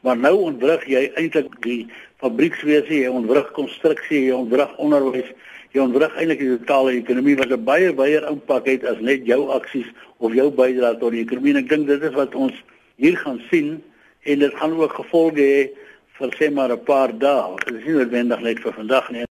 Maar nou ontwrig jy eintlik die fabriekswese, jy ontwrig konstruksie, jy ontwrig onderwys, jy ontwrig eintlik die totale ekonomie wat 'n baie wyeer impak het as net jou aksies of jou bydrae tot die ekonomie. En ek dink dit is wat ons hier gaan sien en dit gaan ook gevolge hê vir sê maar 'n paar dae. Dit is nie noodwendig net vir vandag nie.